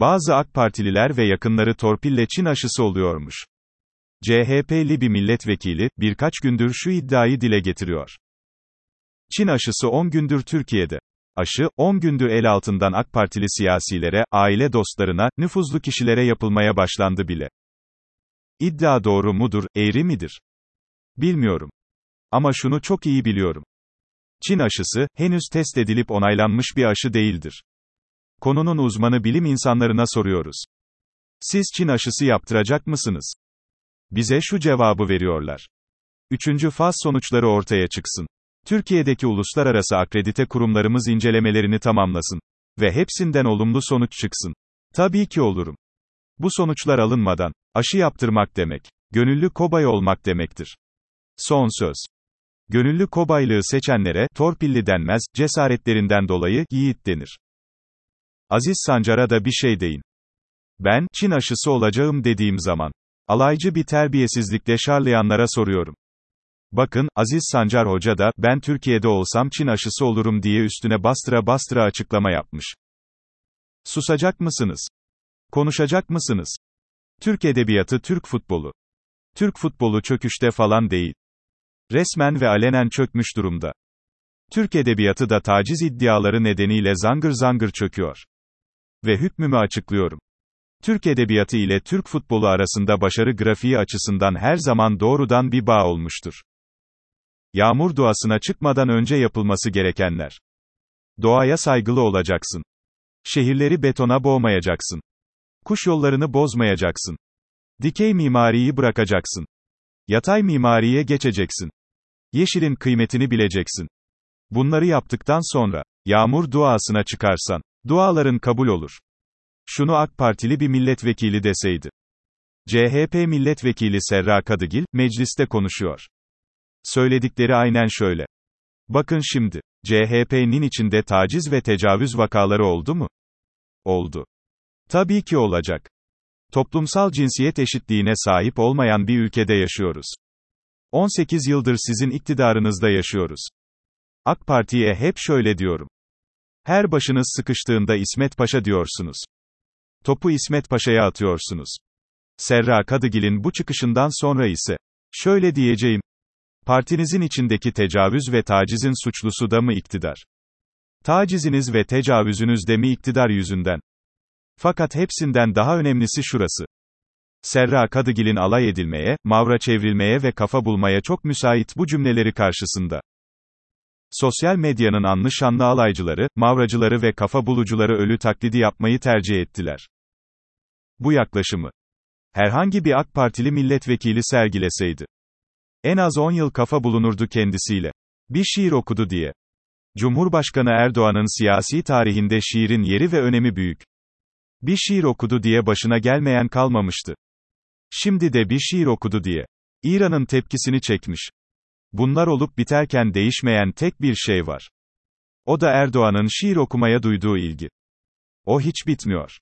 Bazı AK Partililer ve yakınları torpille Çin aşısı oluyormuş. CHP'li bir milletvekili, birkaç gündür şu iddiayı dile getiriyor. Çin aşısı 10 gündür Türkiye'de. Aşı, 10 gündür el altından AK Partili siyasilere, aile dostlarına, nüfuzlu kişilere yapılmaya başlandı bile. İddia doğru mudur, eğri midir? Bilmiyorum. Ama şunu çok iyi biliyorum. Çin aşısı, henüz test edilip onaylanmış bir aşı değildir. Konunun uzmanı bilim insanlarına soruyoruz. Siz Çin aşısı yaptıracak mısınız? Bize şu cevabı veriyorlar. Üçüncü faz sonuçları ortaya çıksın. Türkiye'deki uluslararası akredite kurumlarımız incelemelerini tamamlasın. Ve hepsinden olumlu sonuç çıksın. Tabii ki olurum. Bu sonuçlar alınmadan, aşı yaptırmak demek, gönüllü kobay olmak demektir. Son söz. Gönüllü kobaylığı seçenlere, torpilli denmez, cesaretlerinden dolayı, yiğit denir. Aziz Sancar'a da bir şey deyin. Ben, Çin aşısı olacağım dediğim zaman, alaycı bir terbiyesizlikle şarlayanlara soruyorum. Bakın, Aziz Sancar Hoca da, ben Türkiye'de olsam Çin aşısı olurum diye üstüne bastıra bastıra açıklama yapmış. Susacak mısınız? Konuşacak mısınız? Türk edebiyatı Türk futbolu. Türk futbolu çöküşte falan değil. Resmen ve alenen çökmüş durumda. Türk edebiyatı da taciz iddiaları nedeniyle zangır zangır çöküyor. Ve hükmümü açıklıyorum. Türk edebiyatı ile Türk futbolu arasında başarı grafiği açısından her zaman doğrudan bir bağ olmuştur. Yağmur duasına çıkmadan önce yapılması gerekenler. Doğaya saygılı olacaksın. Şehirleri betona boğmayacaksın. Kuş yollarını bozmayacaksın. Dikey mimariyi bırakacaksın. Yatay mimariye geçeceksin. Yeşilin kıymetini bileceksin. Bunları yaptıktan sonra, yağmur duasına çıkarsan, duaların kabul olur. Şunu AK Partili bir milletvekili deseydi. CHP milletvekili Serra Kadıgil, mecliste konuşuyor. Söyledikleri aynen şöyle. Bakın şimdi, CHP'nin içinde taciz ve tecavüz vakaları oldu mu? Oldu. Tabii ki olacak. Toplumsal cinsiyet eşitliğine sahip olmayan bir ülkede yaşıyoruz. 18 yıldır sizin iktidarınızda yaşıyoruz. AK Parti'ye hep şöyle diyorum. Her başınız sıkıştığında İsmet Paşa diyorsunuz. Topu İsmet Paşa'ya atıyorsunuz. Serra Kadıgil'in bu çıkışından sonra ise, şöyle diyeceğim, partinizin içindeki tecavüz ve tacizin suçlusu da mı iktidar? Taciziniz ve tecavüzünüz de mi iktidar yüzünden? Fakat hepsinden daha önemlisi şurası. Serra Kadıgil'in alay edilmeye, mavra çevrilmeye ve kafa bulmaya çok müsait bu cümleleri karşısında. Sosyal medyanın anlı şanlı alaycıları, mavracıları ve kafa bulucuları ölü taklidi yapmayı tercih ettiler. Bu yaklaşımı herhangi bir AK Partili milletvekili sergileseydi en az 10 yıl kafa bulunurdu kendisiyle. Bir şiir okudu diye. Cumhurbaşkanı Erdoğan'ın siyasi tarihinde şiirin yeri ve önemi büyük. Bir şiir okudu diye başına gelmeyen kalmamıştı. Şimdi de bir şiir okudu diye. İran'ın tepkisini çekmiş. Bunlar olup biterken değişmeyen tek bir şey var. O da Erdoğan'ın şiir okumaya duyduğu ilgi. O hiç bitmiyor.